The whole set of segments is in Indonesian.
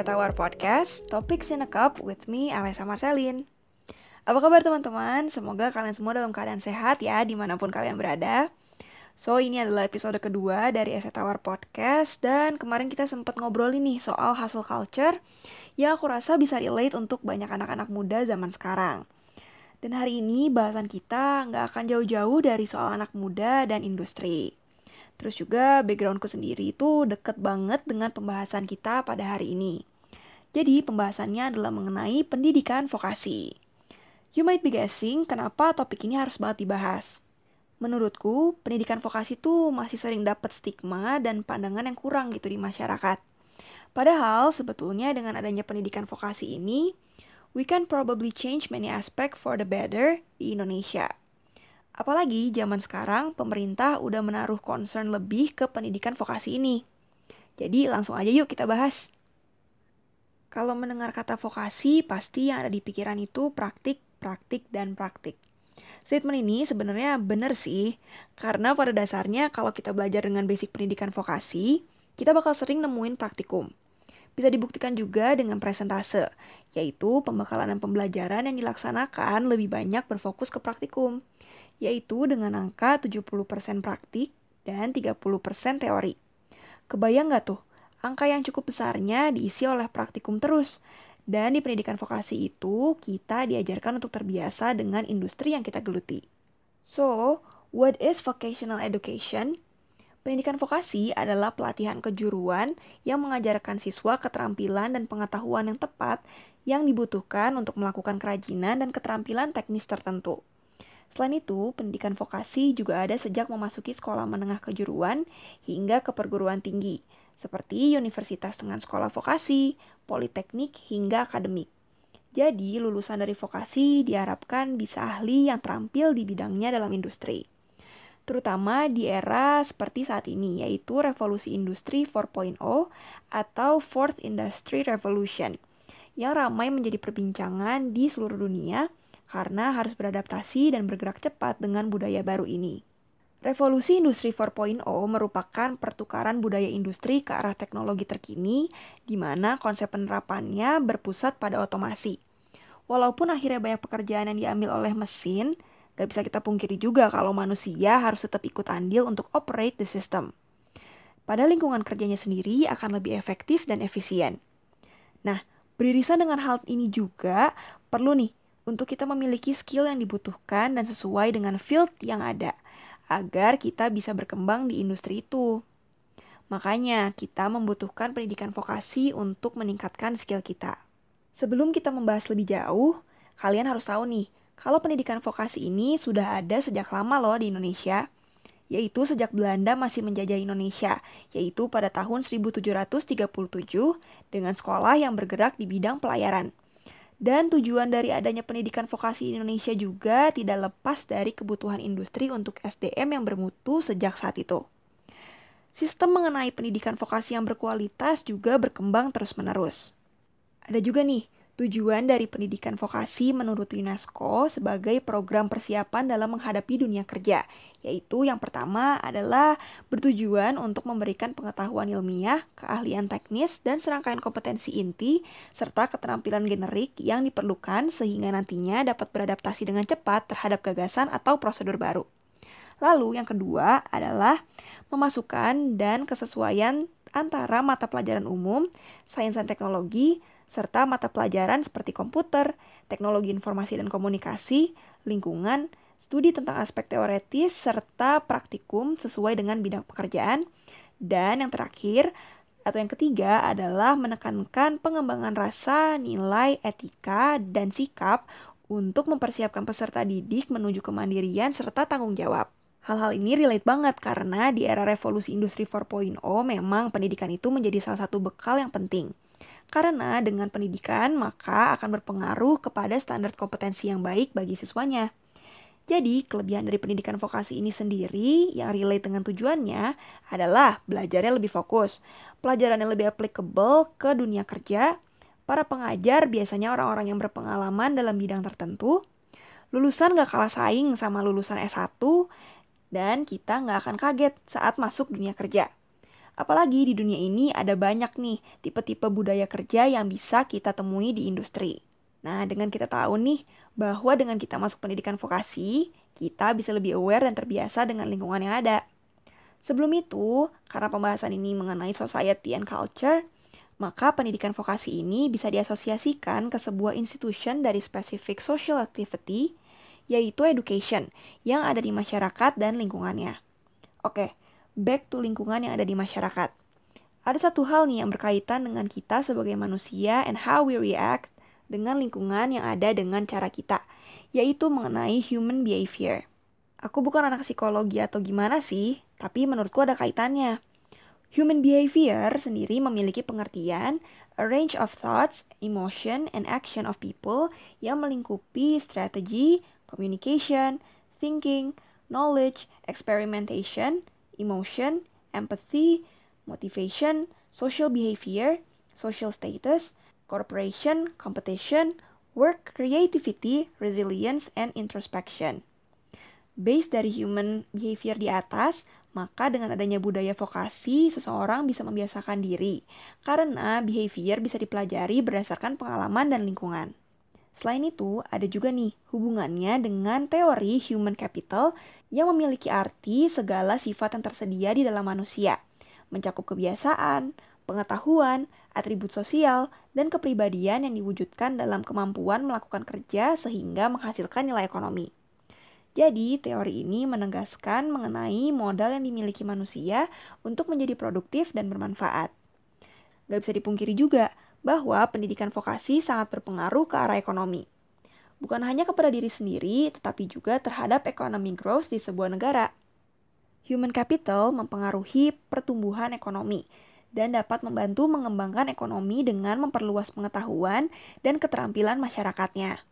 Tower Podcast, a Cup with me, Alessa Marcelin. Apa kabar teman-teman? Semoga kalian semua dalam keadaan sehat ya, di mana pun kalian berada. So, ini adalah episode kedua dari Estate Tower Podcast, dan kemarin kita sempat ngobrol ini soal hustle culture yang aku rasa bisa relate untuk banyak anak-anak muda zaman sekarang. Dan hari ini bahasan kita nggak akan jauh-jauh dari soal anak muda dan industri. Terus juga backgroundku sendiri itu deket banget dengan pembahasan kita pada hari ini. Jadi pembahasannya adalah mengenai pendidikan vokasi. You might be guessing kenapa topik ini harus banget dibahas. Menurutku, pendidikan vokasi itu masih sering dapat stigma dan pandangan yang kurang gitu di masyarakat. Padahal sebetulnya dengan adanya pendidikan vokasi ini, we can probably change many aspect for the better di Indonesia. Apalagi zaman sekarang pemerintah udah menaruh concern lebih ke pendidikan vokasi ini. Jadi langsung aja yuk kita bahas. Kalau mendengar kata vokasi, pasti yang ada di pikiran itu praktik, praktik, dan praktik. Statement ini sebenarnya benar sih, karena pada dasarnya kalau kita belajar dengan basic pendidikan vokasi, kita bakal sering nemuin praktikum. Bisa dibuktikan juga dengan presentase, yaitu pembekalan dan pembelajaran yang dilaksanakan lebih banyak berfokus ke praktikum yaitu dengan angka 70% praktik dan 30% teori. Kebayang nggak tuh, angka yang cukup besarnya diisi oleh praktikum terus. Dan di pendidikan vokasi itu, kita diajarkan untuk terbiasa dengan industri yang kita geluti. So, what is vocational education? Pendidikan vokasi adalah pelatihan kejuruan yang mengajarkan siswa keterampilan dan pengetahuan yang tepat yang dibutuhkan untuk melakukan kerajinan dan keterampilan teknis tertentu. Selain itu, pendidikan vokasi juga ada sejak memasuki sekolah menengah kejuruan hingga ke perguruan tinggi, seperti universitas dengan sekolah vokasi, politeknik, hingga akademik. Jadi, lulusan dari vokasi diharapkan bisa ahli yang terampil di bidangnya dalam industri. Terutama di era seperti saat ini, yaitu revolusi industri 4.0 atau Fourth Industry Revolution, yang ramai menjadi perbincangan di seluruh dunia karena harus beradaptasi dan bergerak cepat dengan budaya baru ini. Revolusi Industri 4.0 merupakan pertukaran budaya industri ke arah teknologi terkini, di mana konsep penerapannya berpusat pada otomasi. Walaupun akhirnya banyak pekerjaan yang diambil oleh mesin, gak bisa kita pungkiri juga kalau manusia harus tetap ikut andil untuk operate the system. Pada lingkungan kerjanya sendiri akan lebih efektif dan efisien. Nah, beririsan dengan hal ini juga perlu nih untuk kita memiliki skill yang dibutuhkan dan sesuai dengan field yang ada, agar kita bisa berkembang di industri itu. Makanya, kita membutuhkan pendidikan vokasi untuk meningkatkan skill kita. Sebelum kita membahas lebih jauh, kalian harus tahu nih, kalau pendidikan vokasi ini sudah ada sejak lama loh di Indonesia, yaitu sejak Belanda masih menjajah Indonesia, yaitu pada tahun 1737 dengan sekolah yang bergerak di bidang pelayaran. Dan tujuan dari adanya pendidikan vokasi Indonesia juga tidak lepas dari kebutuhan industri untuk SDM yang bermutu sejak saat itu. Sistem mengenai pendidikan vokasi yang berkualitas juga berkembang terus-menerus. Ada juga nih Tujuan dari pendidikan vokasi menurut UNESCO sebagai program persiapan dalam menghadapi dunia kerja, yaitu yang pertama adalah bertujuan untuk memberikan pengetahuan ilmiah, keahlian teknis, dan serangkaian kompetensi inti, serta keterampilan generik yang diperlukan sehingga nantinya dapat beradaptasi dengan cepat terhadap gagasan atau prosedur baru. Lalu yang kedua adalah memasukkan dan kesesuaian antara mata pelajaran umum, sains dan teknologi, serta mata pelajaran seperti komputer, teknologi informasi dan komunikasi, lingkungan, studi tentang aspek teoretis, serta praktikum sesuai dengan bidang pekerjaan. Dan yang terakhir, atau yang ketiga adalah menekankan pengembangan rasa, nilai, etika, dan sikap untuk mempersiapkan peserta didik menuju kemandirian serta tanggung jawab. Hal-hal ini relate banget karena di era revolusi industri 4.0 memang pendidikan itu menjadi salah satu bekal yang penting. Karena dengan pendidikan maka akan berpengaruh kepada standar kompetensi yang baik bagi siswanya. Jadi, kelebihan dari pendidikan vokasi ini sendiri yang relate dengan tujuannya adalah belajarnya lebih fokus, pelajaran yang lebih applicable ke dunia kerja, para pengajar biasanya orang-orang yang berpengalaman dalam bidang tertentu, lulusan gak kalah saing sama lulusan S1, dan kita gak akan kaget saat masuk dunia kerja. Apalagi di dunia ini ada banyak nih tipe-tipe budaya kerja yang bisa kita temui di industri. Nah, dengan kita tahu nih bahwa dengan kita masuk pendidikan vokasi, kita bisa lebih aware dan terbiasa dengan lingkungan yang ada. Sebelum itu, karena pembahasan ini mengenai society and culture, maka pendidikan vokasi ini bisa diasosiasikan ke sebuah institution dari spesifik social activity, yaitu education, yang ada di masyarakat dan lingkungannya. Oke, back to lingkungan yang ada di masyarakat. Ada satu hal nih yang berkaitan dengan kita sebagai manusia and how we react dengan lingkungan yang ada dengan cara kita, yaitu mengenai human behavior. Aku bukan anak psikologi atau gimana sih, tapi menurutku ada kaitannya. Human behavior sendiri memiliki pengertian a range of thoughts, emotion, and action of people yang melingkupi strategi, communication, thinking, knowledge, experimentation, emotion, empathy, motivation, social behavior, social status, cooperation, competition, work, creativity, resilience, and introspection. Based dari human behavior di atas, maka dengan adanya budaya vokasi, seseorang bisa membiasakan diri, karena behavior bisa dipelajari berdasarkan pengalaman dan lingkungan. Selain itu, ada juga nih hubungannya dengan teori human capital yang memiliki arti segala sifat yang tersedia di dalam manusia, mencakup kebiasaan, pengetahuan, atribut sosial, dan kepribadian yang diwujudkan dalam kemampuan melakukan kerja sehingga menghasilkan nilai ekonomi. Jadi, teori ini menegaskan mengenai modal yang dimiliki manusia untuk menjadi produktif dan bermanfaat. Gak bisa dipungkiri juga bahwa pendidikan vokasi sangat berpengaruh ke arah ekonomi. Bukan hanya kepada diri sendiri, tetapi juga terhadap ekonomi growth di sebuah negara. Human capital mempengaruhi pertumbuhan ekonomi dan dapat membantu mengembangkan ekonomi dengan memperluas pengetahuan dan keterampilan masyarakatnya.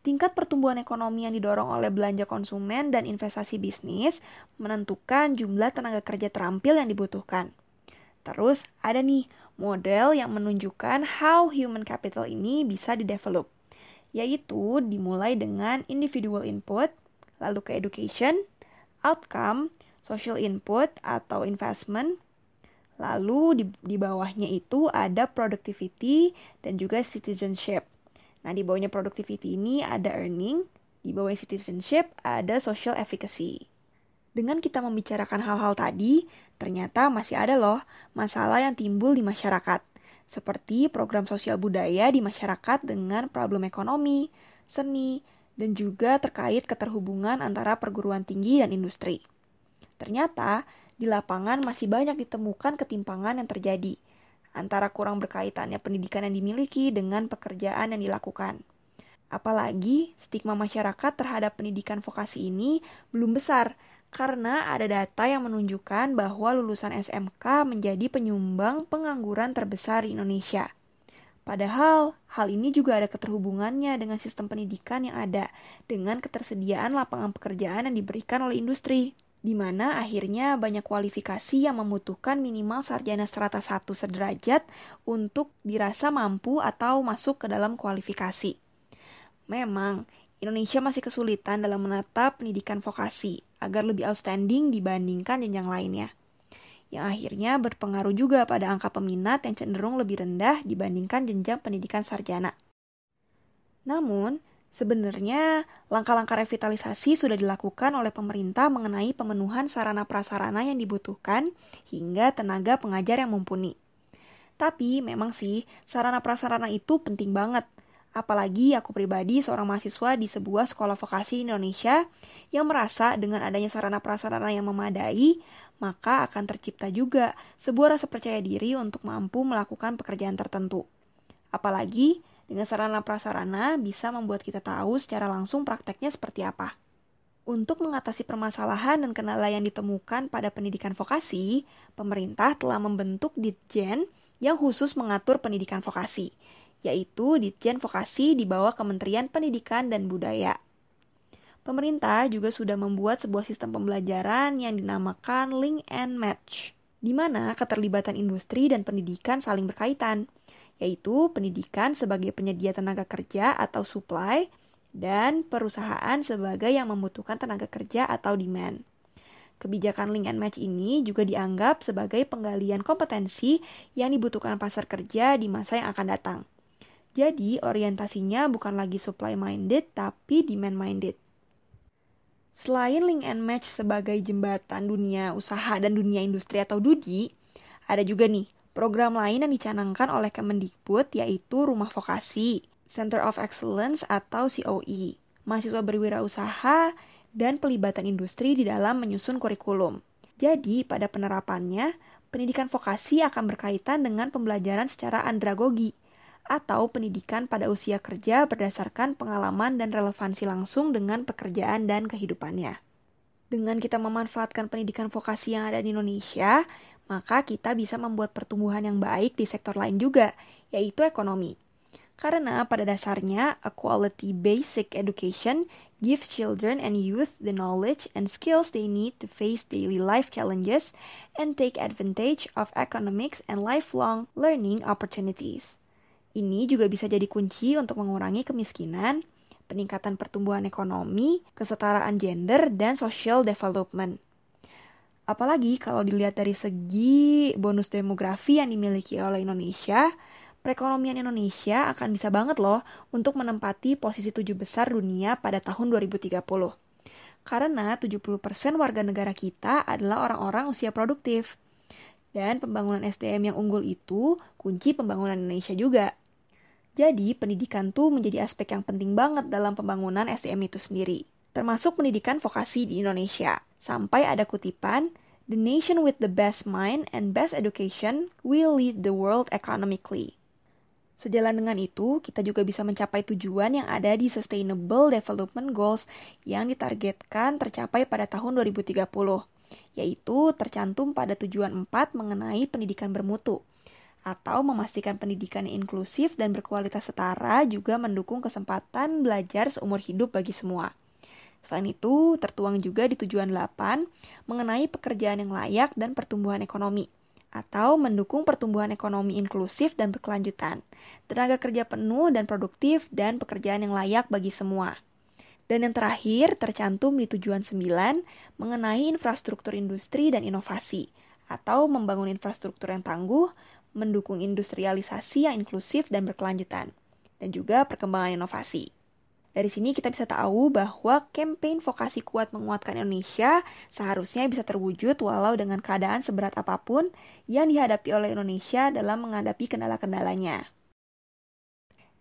Tingkat pertumbuhan ekonomi yang didorong oleh belanja konsumen dan investasi bisnis menentukan jumlah tenaga kerja terampil yang dibutuhkan. Terus ada nih model yang menunjukkan how human capital ini bisa didevelop, yaitu dimulai dengan individual input, lalu ke education, outcome, social input atau investment, lalu di, di bawahnya itu ada productivity dan juga citizenship. Nah, di bawahnya productivity ini ada earning, di bawah citizenship ada social efficacy. Dengan kita membicarakan hal-hal tadi, ternyata masih ada loh masalah yang timbul di masyarakat, seperti program sosial budaya di masyarakat dengan problem ekonomi, seni, dan juga terkait keterhubungan antara perguruan tinggi dan industri. Ternyata, di lapangan masih banyak ditemukan ketimpangan yang terjadi antara kurang berkaitannya pendidikan yang dimiliki dengan pekerjaan yang dilakukan. Apalagi stigma masyarakat terhadap pendidikan vokasi ini belum besar karena ada data yang menunjukkan bahwa lulusan SMK menjadi penyumbang pengangguran terbesar di Indonesia. Padahal, hal ini juga ada keterhubungannya dengan sistem pendidikan yang ada, dengan ketersediaan lapangan pekerjaan yang diberikan oleh industri, di mana akhirnya banyak kualifikasi yang membutuhkan minimal sarjana strata 1 sederajat untuk dirasa mampu atau masuk ke dalam kualifikasi. Memang, Indonesia masih kesulitan dalam menata pendidikan vokasi agar lebih outstanding dibandingkan jenjang lainnya. Yang akhirnya berpengaruh juga pada angka peminat yang cenderung lebih rendah dibandingkan jenjang pendidikan sarjana. Namun, sebenarnya langkah-langkah revitalisasi sudah dilakukan oleh pemerintah mengenai pemenuhan sarana prasarana yang dibutuhkan hingga tenaga pengajar yang mumpuni. Tapi memang sih, sarana prasarana itu penting banget – Apalagi aku pribadi seorang mahasiswa di sebuah sekolah vokasi Indonesia yang merasa dengan adanya sarana prasarana yang memadai, maka akan tercipta juga sebuah rasa percaya diri untuk mampu melakukan pekerjaan tertentu. Apalagi dengan sarana prasarana bisa membuat kita tahu secara langsung prakteknya seperti apa. Untuk mengatasi permasalahan dan kendala yang ditemukan pada pendidikan vokasi, pemerintah telah membentuk Ditjen yang khusus mengatur pendidikan vokasi yaitu Ditjen Vokasi di bawah Kementerian Pendidikan dan Budaya. Pemerintah juga sudah membuat sebuah sistem pembelajaran yang dinamakan Link and Match, di mana keterlibatan industri dan pendidikan saling berkaitan, yaitu pendidikan sebagai penyedia tenaga kerja atau supply, dan perusahaan sebagai yang membutuhkan tenaga kerja atau demand. Kebijakan link and match ini juga dianggap sebagai penggalian kompetensi yang dibutuhkan pasar kerja di masa yang akan datang. Jadi, orientasinya bukan lagi supply minded tapi demand minded. Selain link and match sebagai jembatan dunia usaha dan dunia industri atau DUDI, ada juga nih program lain yang dicanangkan oleh Kemendikbud yaitu Rumah Vokasi, Center of Excellence atau COE, mahasiswa berwirausaha, dan pelibatan industri di dalam menyusun kurikulum. Jadi, pada penerapannya, pendidikan vokasi akan berkaitan dengan pembelajaran secara andragogi, atau pendidikan pada usia kerja berdasarkan pengalaman dan relevansi langsung dengan pekerjaan dan kehidupannya. Dengan kita memanfaatkan pendidikan vokasi yang ada di Indonesia, maka kita bisa membuat pertumbuhan yang baik di sektor lain juga, yaitu ekonomi. Karena pada dasarnya, a quality basic education gives children and youth the knowledge and skills they need to face daily life challenges and take advantage of economics and lifelong learning opportunities. Ini juga bisa jadi kunci untuk mengurangi kemiskinan, peningkatan pertumbuhan ekonomi, kesetaraan gender, dan social development. Apalagi kalau dilihat dari segi bonus demografi yang dimiliki oleh Indonesia, perekonomian Indonesia akan bisa banget loh untuk menempati posisi tujuh besar dunia pada tahun 2030. Karena 70% warga negara kita adalah orang-orang usia produktif. Dan pembangunan SDM yang unggul itu kunci pembangunan Indonesia juga. Jadi, pendidikan tuh menjadi aspek yang penting banget dalam pembangunan SDM itu sendiri, termasuk pendidikan vokasi di Indonesia. Sampai ada kutipan, The nation with the best mind and best education will lead the world economically. Sejalan dengan itu, kita juga bisa mencapai tujuan yang ada di Sustainable Development Goals yang ditargetkan tercapai pada tahun 2030, yaitu tercantum pada tujuan 4 mengenai pendidikan bermutu atau memastikan pendidikan inklusif dan berkualitas setara juga mendukung kesempatan belajar seumur hidup bagi semua. Selain itu, tertuang juga di tujuan 8 mengenai pekerjaan yang layak dan pertumbuhan ekonomi atau mendukung pertumbuhan ekonomi inklusif dan berkelanjutan, tenaga kerja penuh dan produktif, dan pekerjaan yang layak bagi semua. Dan yang terakhir, tercantum di tujuan 9 mengenai infrastruktur industri dan inovasi, atau membangun infrastruktur yang tangguh, mendukung industrialisasi yang inklusif dan berkelanjutan, dan juga perkembangan inovasi. Dari sini kita bisa tahu bahwa campaign vokasi kuat menguatkan Indonesia seharusnya bisa terwujud walau dengan keadaan seberat apa pun yang dihadapi oleh Indonesia dalam menghadapi kendala-kendalanya.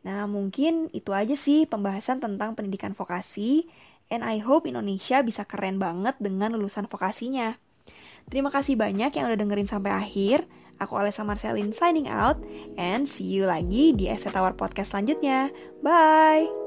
Nah, mungkin itu aja sih pembahasan tentang pendidikan vokasi, and I hope Indonesia bisa keren banget dengan lulusan vokasinya. Terima kasih banyak yang udah dengerin sampai akhir. Aku Alessa Marcelin signing out and see you lagi di Estet Tower Podcast selanjutnya. Bye!